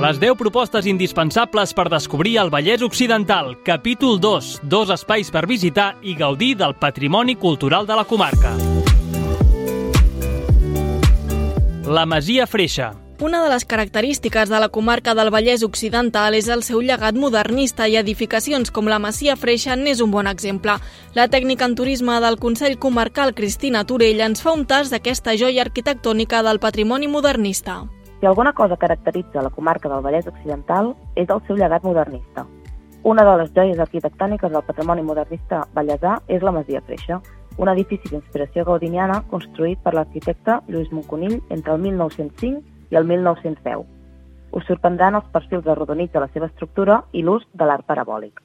Les 10 propostes indispensables per descobrir el Vallès Occidental, capítol 2, dos espais per visitar i gaudir del patrimoni cultural de la comarca. La Masia Freixa. Una de les característiques de la comarca del Vallès Occidental és el seu llegat modernista i edificacions com la Masia Freixa n'és un bon exemple. La tècnica en turisme del Consell Comarcal Cristina Torell ens fa un tas d'aquesta joia arquitectònica del patrimoni modernista. Si alguna cosa caracteritza la comarca del Vallès Occidental és el seu llegat modernista. Una de les joies arquitectòniques del patrimoni modernista vallèsà és la Masia Freixa, un edifici d'inspiració gaudiniana construït per l'arquitecte Lluís Monconill entre el 1905 i el 1910. Us sorprendran els perfils arrodonits de la seva estructura i l'ús de l'art parabòlic.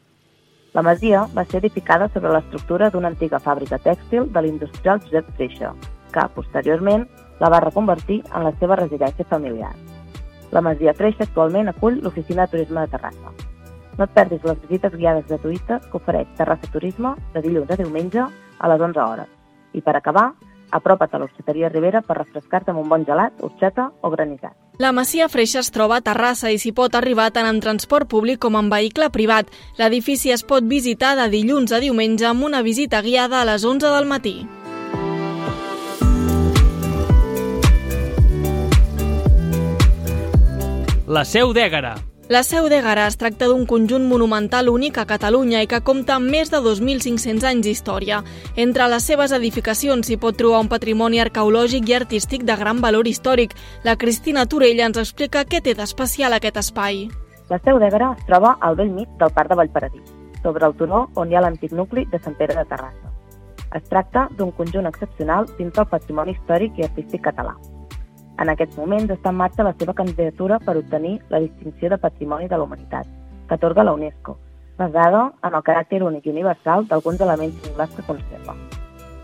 La masia va ser edificada sobre l'estructura d'una antiga fàbrica tèxtil de l'industrial Josep Freixa, que, posteriorment, la va reconvertir en la seva residència familiar. La masia Freixa actualment acull l'oficina de turisme de Terrassa. No et perdis les visites guiades gratuïtes que ofereix Terrassa Turisme de dilluns a diumenge a les 11 hores. I per acabar, apropa't a l'Orxateria Ribera per refrescar-te amb un bon gelat, orxeta o granissat. La Masia Freixa es troba a Terrassa i s'hi pot arribar tant en transport públic com en vehicle privat. L'edifici es pot visitar de dilluns a diumenge amb una visita guiada a les 11 del matí. La Seu d'Ègara. La Seu d'Ègara es tracta d'un conjunt monumental únic a Catalunya i que compta amb més de 2.500 anys d'història. Entre les seves edificacions s'hi pot trobar un patrimoni arqueològic i artístic de gran valor històric. La Cristina Torella ens explica què té d'especial aquest espai. La Seu d'Ègara es troba al vell mig del Parc de Vallparadís, sobre el turó on hi ha l'antic nucli de Sant Pere de Terrassa. Es tracta d'un conjunt excepcional dins del patrimoni històric i artístic català. En aquests moments està en marxa la seva candidatura per obtenir la distinció de Patrimoni de la Humanitat, que atorga la UNESCO, basada en el caràcter únic i universal d'alguns elements singulars que conserva.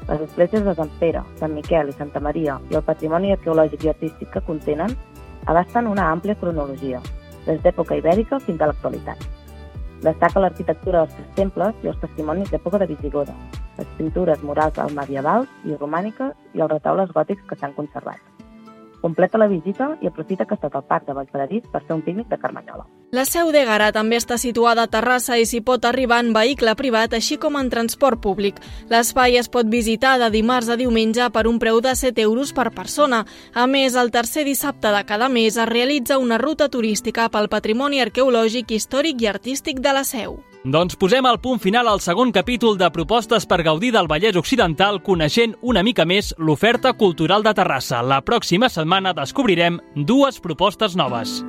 Les esglésies de Sant Pere, Sant Miquel i Santa Maria i el patrimoni arqueològic i artístic que contenen abasten una àmplia cronologia, des d'època ibèrica fins a l'actualitat. Destaca l'arquitectura dels tres temples i els testimonis d'època de Visigoda, les pintures murals medievals i romàniques i els retaules gòtics que s'han conservat. Completa la visita i aprofita que estàs al Parc de Vallparadís per fer un pícnic de Carmanyola. La Seu d'Ègara també està situada a Terrassa i s'hi pot arribar en vehicle privat, així com en transport públic. L'espai es pot visitar de dimarts a diumenge per un preu de 7 euros per persona. A més, el tercer dissabte de cada mes es realitza una ruta turística pel patrimoni arqueològic, històric i artístic de la Seu. Doncs posem el punt final al segon capítol de propostes per gaudir del Vallès Occidental coneixent una mica més l'oferta cultural de Terrassa. La pròxima setmana descobrirem dues propostes noves.